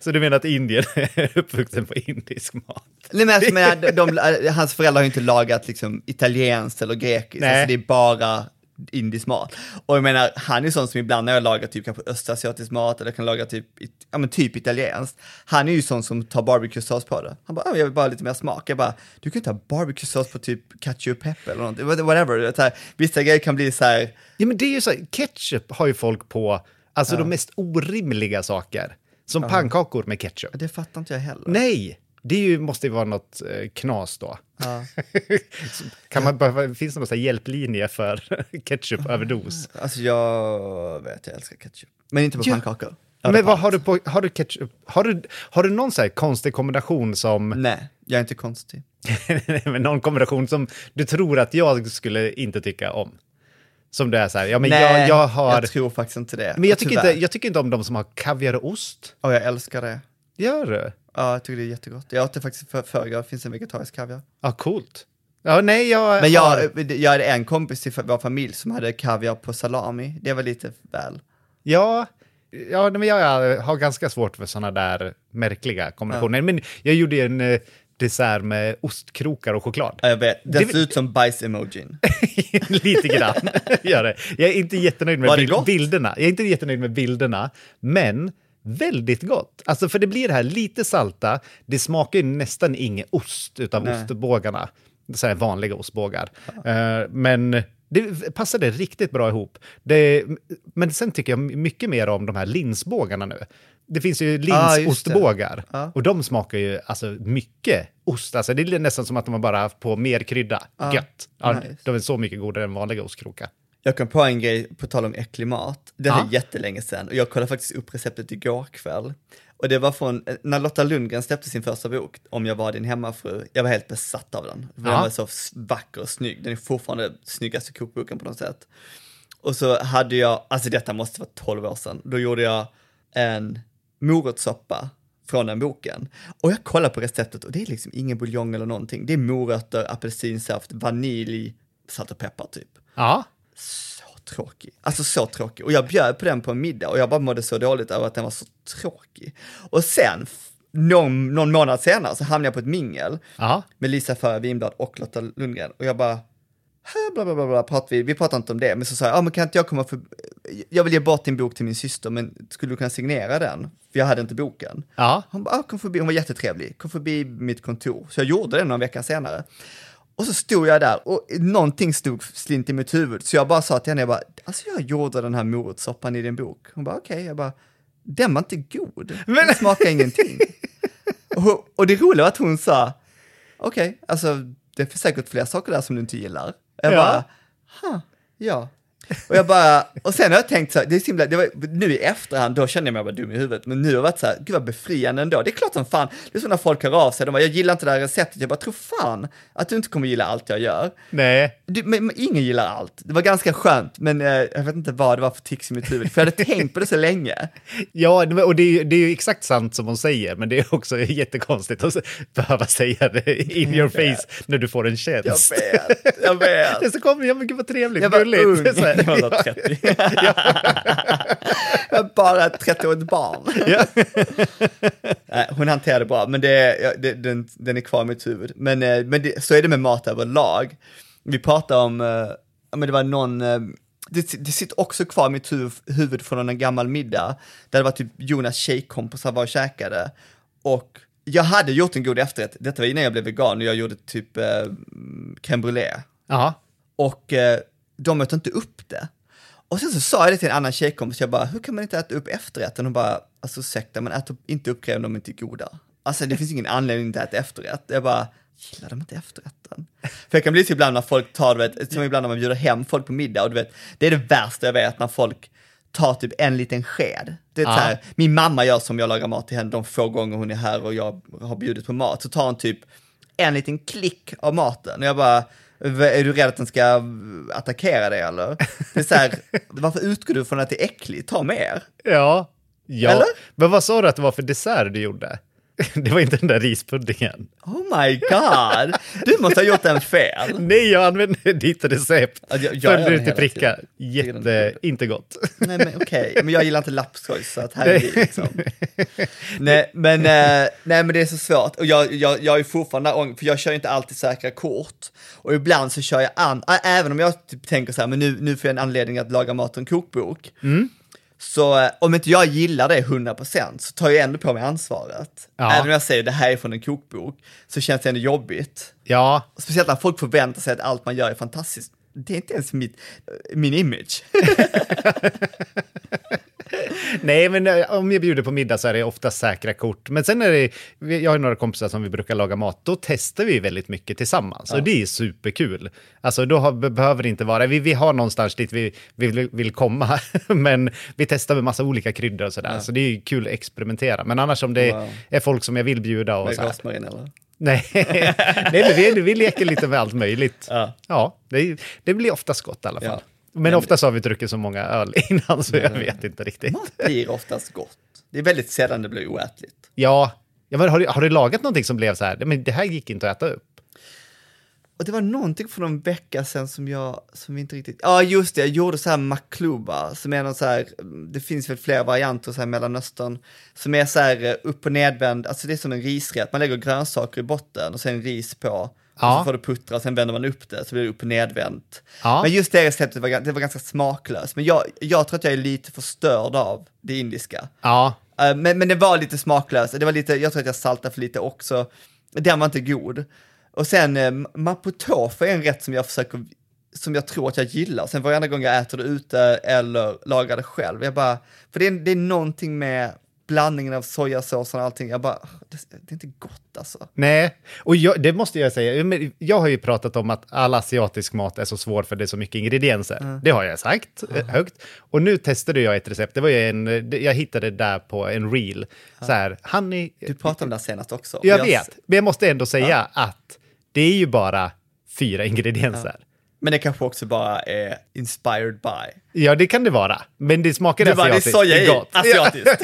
Så du menar att Indien är uppvuxen på indisk mat? Nej, men alltså, men, de, de, hans föräldrar har ju inte lagat liksom, italienskt eller grekiskt, alltså, det är bara indisk mat. Och jag menar, han är sån som ibland när jag lagar typ kanske östasiatisk mat eller kan laga typ, ja men typ italienskt, han är ju sån som tar barbecuesås på det. Han bara, "Ah, jag vill bara ha lite mer smak. Jag bara, du kan inte ha barbecuesås på typ ketchup, peppar eller någonting, What- whatever. Så här, vissa grejer kan bli så här, Ja, men det är ju så här, ketchup har ju folk på, alltså de mest orimliga saker. Som pannkakor med ketchup. det fattar inte jag heller. Nej, det ju, måste ju vara något eh, knas då. Ja. kan man, behöva- finns det någon hjälplinje för ketchupöverdos? Alltså jag vet, jag älskar ketchup. Men inte på Ja. pannkakor. Ja, Men vad har du på, har du ketchup, har du, har du någon så här konstig kombination som, Nej, jag är inte konstig. men någon kombination som du tror att jag skulle inte tycka om? Som det är så här, ja men Nej, jag, jag har... jag tror faktiskt inte det. men jag tycker, Tyvärr. inte, jag tycker inte om de som har kaviar och ost. Och jag älskar det. Gör du? Ja, jag tycker det är jättegott. Jag åt det faktiskt för förrgår, det finns en vegetarisk kaviar. Ja, coolt. Ja, nej, jag Men jag, jag hade en kompis i vår familj som hade kaviar på salami. Det var lite väl. Ja, ja men jag har ganska svårt för sådana där märkliga kombinationer. Men jag gjorde en eh, dessert med ostkrokar och choklad. Ja, jag vet, det, Det- ser ut som bajs-emojin. Lite grann gör det. Jag är inte jättenöjd med bilderna. Jag är inte jättenöjd med bilderna, men väldigt gott. Alltså för det blir det här lite salta, det smakar ju nästan ingen ost utav Nej. ostbågarna. Så här vanliga ostbågar. Eh, men det passade riktigt bra ihop. Det, men sen tycker jag mycket mer om de här linsbågarna nu. Det finns ju Ah, linsostbågar Ja. och de smakar ju alltså mycket ost. Alltså det är nästan som att de har bara haft på mer krydda. Ah, Gött. Ja, nice. De är så mycket godare än vanliga ostkrokar. Jag kom på en grej, på tal om äcklig mat. Det här är jättelänge sedan och jag kollade faktiskt upp receptet igår kväll. Och det var från, när Lotta Lundgren släppte sin första bok, Om jag var din hemmafru, jag var helt besatt av den. Den Ja. var så vacker och snygg, den är fortfarande snyggaste kokboken på något sätt. Och så hade jag, alltså detta måste vara 12 år sedan, då gjorde jag en morotssoppa från den boken. Och jag kollar på receptet och det är liksom ingen buljong eller någonting. Det är morötter, apelsinsaft, vanilj, salt och peppar typ Ja. Så tråkig. Alltså så tråkig. Och jag bjöd på den på en middag och jag bara mådde så dåligt över att den var så tråkig. Och sen, någon, någon månad senare så hamnade jag på ett mingel Ja. med Lisa Förre Winblad och Lotta Lundgren och jag bara, "Hä, bla bla bla, bla pratar vi, vi pratar inte om det, men så sa jag, ja men kan inte jag komma för, jag vill ge bort din bok till min syster, men skulle du kunna signera den? För jag hade inte boken. Ja. Hon bara, ah, kom förbi, hon var jättetrevlig, kom förbi mitt kontor. Så jag gjorde det någon vecka senare. Och så stod jag där och någonting stod slint i mitt huvud, så jag bara sa till henne, jag bara, alltså jag gjorde den här morotssoppan i din bok. Hon bara, okej, jag bara, den var inte god, den smakar ingenting. och, och det roliga var att hon sa, okej, alltså det är säkert fler saker där som du inte gillar. Jag Ja. bara, ha, ja. Och jag bara, och sen har jag tänkt så här, det är så himla, det var, nu i efterhand, då kände jag mig bara dum i huvudet, men nu har jag varit så här, gud vad befriande ändå. Det är klart som fan, det är så när folk hör av sig, de bara, jag gillar inte det här receptet, jag bara, tro fan att du inte kommer gilla allt jag gör. Nej. Du, men, men ingen gillar allt. Det var ganska skönt, men eh, jag vet inte vad det var för tics i mitt huvud, för jag hade tänkt på det så länge. Ja, och det är, det är ju exakt sant som hon säger, men det är också jättekonstigt att behöva säga det in your face när du får en Jag tjänst. vet, jag vet. Det så kommer, ja men gud vad trevligt, Jag var gulligt. ung, Var 30. jag är bara ett 30-årigt barn. Nej, hon hanterade det bra, men det, det, den, den är kvar i mitt huvud. Men, eh, men det, så är det med mat överlag. Vi pratade om, eh, ja, men det var någon, eh, det, det sitter också kvar i mitt huvud, huvud från en gammal middag, där det var typ Jonas tjejkompisar var och käkade. Och jag hade gjort en god efterrätt, detta var innan jag blev vegan och jag gjorde typ eh, crème brûlée. Ja. Och eh, de åt inte upp det. Och sen så sa jag det till en annan tjejkompis, jag bara, hur kan man inte äta upp efterrätten? Hon bara, alltså ursäkta, men ät inte upp grejer om de inte är goda. Alltså det finns ingen anledning att äta efterrätt. Jag bara, gillar de inte efterrätten? För jag kan bli så ibland när folk tar, du vet, som ibland när man bjuder hem folk på middag och du vet, det är det värsta jag vet när folk tar typ en liten sked. Det är så här, min mamma gör som jag lagar mat till henne de få gånger hon är här och jag har bjudit på mat, så tar hon typ en liten klick av maten och jag bara, "V- är du rädd att den ska attackera dig eller? Det är så här, varför utgår du från att det är äckligt? Ta mer. Ja. ja. Eller? Men vad sa du att det var för dessert du gjorde? Det var inte den där rispuddingen. Oh my god, du måste ha gjort en fel. Nej, jag använde ditt recept. Ja, jag- jag Följde gör det det till hela pricka. tiden. Tycker den är Jätte, inte gott. Nej men okej, men jag gillar inte lapskoj så att här är vi liksom. nej, men, eh, nej men det är så svårt och jag, jag, jag är fortfarande ång- för jag kör inte alltid säkra kort. Och ibland så kör jag an, även om jag typ tänker så här, men nu, nu får jag en anledning att laga mat och en kokbok. Så eh, om inte jag gillar det 100% så tar jag ändå på mig ansvaret. Ja. Även om jag säger det här är från en kokbok så känns det ändå jobbigt. Ja, Speciellt när folk förväntar sig att allt man gör är fantastiskt. Det är inte ens mitt, min image. nej men eh, om jag bjuder på middag så är det ofta säkra kort. Men sen är det, jag har några kompisar som vi brukar laga mat, då testar vi väldigt mycket tillsammans. Och det är superkul. Alltså då har, be- behöver det inte vara, vi, vi har någonstans dit vi, vi vill, komma, men vi testar med massa olika kryddor och sådär. Så det är kul att experimentera. Men annars om det Wow. är folk som jag vill bjuda och Med så här. rosmarin eller? Nej, Nej men vi, vi leker lite med allt möjligt. Ja. Ja, det, det blir oftast gott i alla fall. Ja. Men oftast har vi druckit så många öl innan så jag vet inte riktigt. Mat blir oftast gott. Det är väldigt sällan det blir oätligt. Ja, ja men har, du, har du lagat någonting som blev så här, men det här gick inte att äta upp? Och det var någonting för någon vecka sedan som jag, som inte riktigt, ja just det, jag gjorde så här makluba, som är någon så här, det finns väl flera varianter så här Mellanöstern, som är så här eh, upp och nedvänd, alltså det är som en risrätt, man lägger grönsaker i botten och sen ris på, och Ja. så får du puttra och sen vänder man upp det så blir det upp och nedvänt. Ja. Men just det receptet var, det var ganska smaklöst, men jag, jag tror att jag är lite förstörd av det indiska. Ja, Eh, men, men det var lite smaklöst, det var lite, jag tror att jag saltade för lite också. Den var inte god. Och sen eh, mapo tofu är en rätt som jag försöker, som jag tror att jag gillar. Sen varenda gång jag äter det ute eller lagar det själv, jag bara, för det är, det är någonting med blandningen av sojasåsen och allting, jag bara, det, det är inte gott alltså. nej. Och jag, det måste jag säga, jag har ju pratat om att all asiatisk mat är så svår för det är så mycket ingredienser. Det har jag sagt eh, högt. Och nu testade jag ett recept, det var en, jag hittade det där på en reel. Så här, honey, Du pratade om det senast också. jag Och vet, men jag måste ändå säga att det är ju bara fyra ingredienser. Men det kanske också bara är inspired by. Ja, det kan det vara. Men det smakar Du bara, det är asiatiskt. soja i, asiatiskt.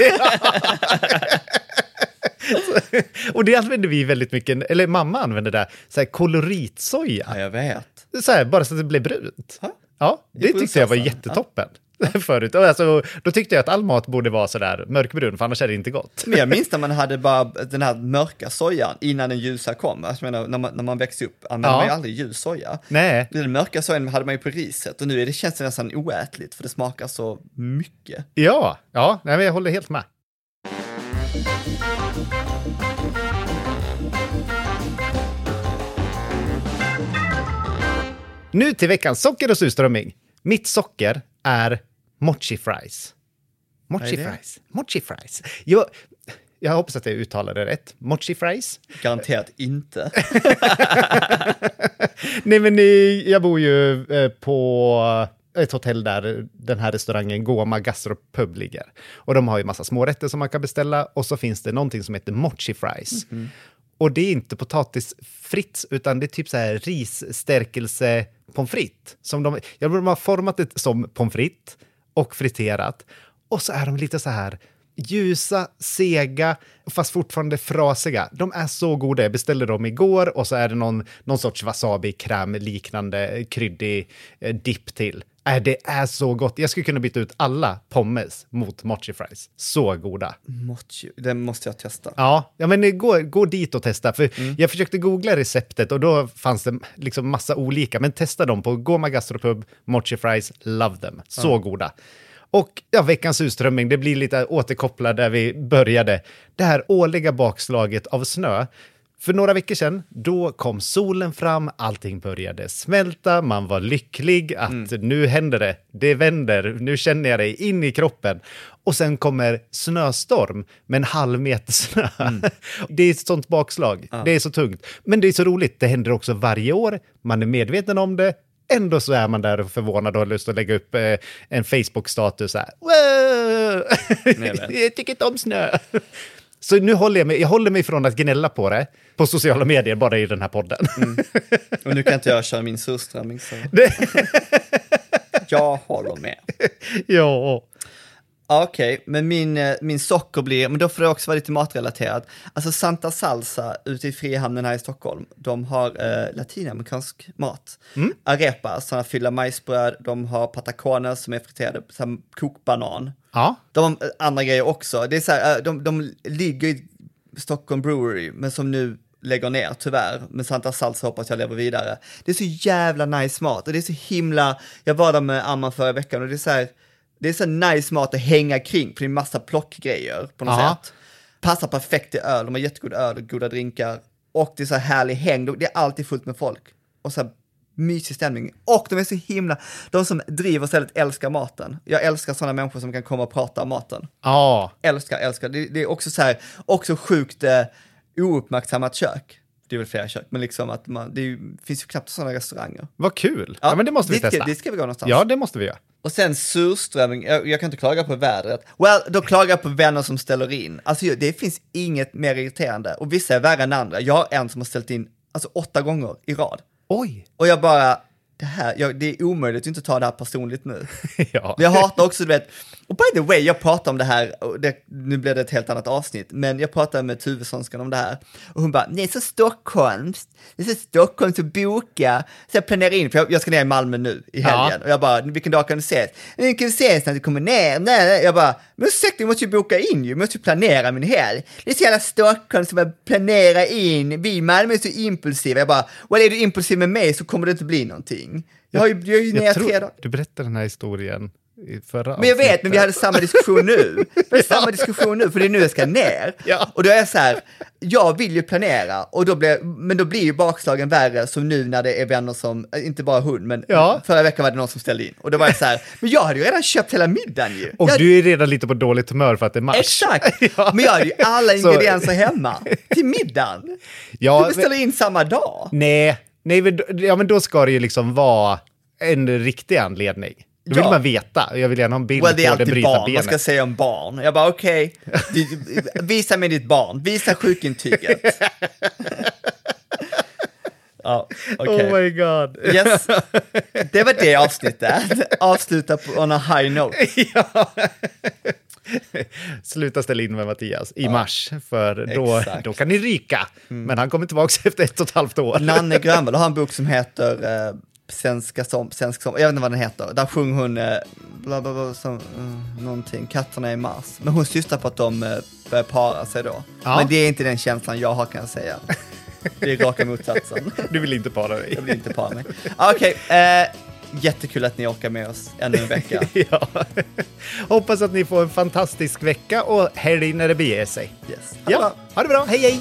Och det använder vi väldigt mycket, eller mamma använder det, så här koloritsoja. Ja, jag vet. Så här, bara så att det blir brunt. Ja. Ja, det tyckte jag var jättetoppen. Förut. Alltså, då tyckte jag att all mat borde vara sådär mörkbrun, för annars är det inte gott. Men jag minns när man hade bara den här mörka sojan innan den ljusa kom. Alltså, jag menar, när, man, när man växte upp använde Ja. man ju aldrig ljus soja. Nej, Den mörka sojan hade man ju på riset och nu är det, känns det nästan oätligt för det smakar så mycket. ja, ja nej, jag håller helt med. Nu till veckans socker och surströmming. Mitt socker är mochi fries. Mochi fries. Mochi fries. Jag, jag hoppas att jag uttalade det rätt. Mochi fries. Garanterat inte. Nej, men jag bor ju eh, på ett hotell där den här restaurangen Goma Gastropub ligger. Och de har ju massa smårätter som man kan beställa och så finns det någonting som heter mochi fries. Och det är inte potatisfritt utan det är typ så här risstärkelse pommes frites. Som de, ja, de har format det som pommes frites och friterat. Och så är de lite så här ljusa, sega, fast fortfarande frasiga. De är så goda. Jag beställde dem igår och så är det någon, någon sorts wasabi-kräm liknande kryddig eh, dipp till. Äh, det är så gott. Jag skulle kunna byta ut alla pommes mot mochi fries. Så goda. Mochi, det måste jag testa. Ja, ja men gå, gå dit och testa. För Jag försökte googla receptet och då fanns det liksom massa olika. Men testa dem på Goma Gastropub, Mochi Fries, love them. Så goda. Och ja, veckans utströmming, det blir lite återkopplat där vi började. Det här årliga bakslaget av snö. För några veckor sedan, då kom solen fram, allting började smälta, man var lycklig att nu händer det, det vänder, nu känner jag det in i kroppen. Och sen kommer snöstorm med en halv meter snö. Det är ett sånt bakslag, det är så tungt. Men det är så roligt, det händer också varje år, man är medveten om det, Ändå så är man där och förvånad och har lust att lägga upp eh, en Facebook-status så här. "Wow! jag tycker inte om snö. Så nu håller jag mig, jag håller mig från att gnälla på det på sociala medier, bara i den här podden. Och nu kan inte jag köra min surströmming så jag håller med. ja. Okej, men min, eh, min socker blir, men då får det också vara lite matrelaterat. Alltså Santa Salsa ute i Frihamnen här i Stockholm, de har eh, latinamerikansk mat. Arepa, sådana fyllda majsbröd, de har patacones som är friterade, kokbanan. Ja. De har andra grejer också. Det är så här, eh, de, de ligger i Stockholm Brewery, men som nu lägger ner tyvärr. Men Santa Salsa hoppas jag lever vidare. Det är så jävla nice mat och det är så himla, jag var där med Amman förra veckan och det är så här, det är så nice mat att hänga kring, för det är massa plockgrejer på något Ja. sätt. Passar perfekt till öl, de har jättegod öl och goda drinkar. Och det är så här härlig häng, det är alltid fullt med folk. Och så här mysig stämning. Och de är så himla, de som driver stället älskar maten. Jag älskar sådana människor som kan komma och prata om maten. Ja. Älskar, älskar. Det, det är också så här, också sjukt eh, ouppmärksammat kök. Det är väl flera kök, men liksom att man, det är finns ju knappt sådana restauranger. Vad kul. Ja, men det måste vi ska- testa. Dit ska vi gå någonstans. Ja, det måste vi göra. Och sen surströmming, jag, jag kan inte klaga på vädret. Well, då klagar jag på vänner som ställer in. Alltså det finns inget mer irriterande. Och vissa är värre än andra. Jag har en som har ställt in alltså, åtta gånger i rad. Oj. Och jag bara, det här, jag, det är omöjligt att inte ta det här personligt nu. ja. Men jag hatar också, du vet, och by the way, jag pratar om det här, och det, nu blev det ett helt annat avsnitt, men jag pratade med Tuvessonskan om det här, och hon bara, det är så Stockholms, det är så Stockholms att boka, så jag planerar in, för jag, jag ska ner i Malmö nu i helgen, Ja. och jag bara, vilken dag kan du ses? Vi kan ses när du kommer ner, nej, jag bara, men ursäkta, vi måste ju boka in ju, måste ju planera min helg. Det är så jävla Stockholm som bara planera in, vi i Malmö är så impulsiva, jag bara, well är du impulsiv med mig så kommer det inte bli någonting. Jag har ju, jag är ju Jag tror, du berättade den här historien förra Men jag vet, men vi hade samma diskussion nu. Vi hade samma diskussion nu, för det är nu jag ska ner. Ja. Och då är jag så här, jag vill ju planera, och då blir, men då blir ju bakslagen värre som nu när det är vänner som, inte bara hund, men Ja. förra veckan var det någon som ställde in. Och då var jag så här, men jag hade ju redan köpt hela middagen ju. Och jag, du är redan lite på dåligt humör för att det är mars. Exakt! ja. Men jag hade ju alla ingredienser hemma till middagen. Ja, du beställer in samma dag. Nej, nej men, ja, men då ska det ju liksom vara en riktig anledning. Då vill Ja. man veta. Jag vill gärna ha en bild Well, det är på det alltid bryta barn, benet. vad ska jag säga om barn? Jag bara okej, Du- visa mig ditt barn, visa sjukintyget. ja, okej. Oh my god. Yes, det var det avsnittet. Avsluta på on a high note. ja. Sluta ställa in med Mattias i mars, för då, Exakt. Mm. då kan ni ryka. Men han kommer tillbaka efter ett och ett halvt år. Nanne Grönvall har en bok som heter eh, Svenska som, svensk som, jag vet inte vad den heter. Där sjunger hon eh, bla bla bla, som, eh, någonting, katterna i mars. Men hon syftar på att de eh, börjar para sig då. Ja. Men det är inte den känslan jag har kan jag säga. Det är raka motsatsen. Du vill inte para dig. Jag vill inte para mig. Ah, Okej, eh, jättekul att ni orkar med oss ännu en vecka. ja. Hoppas att ni får en fantastisk vecka och helg när det beger sig. Yes. Ha det Ja, bra. ha det bra. Hej hej!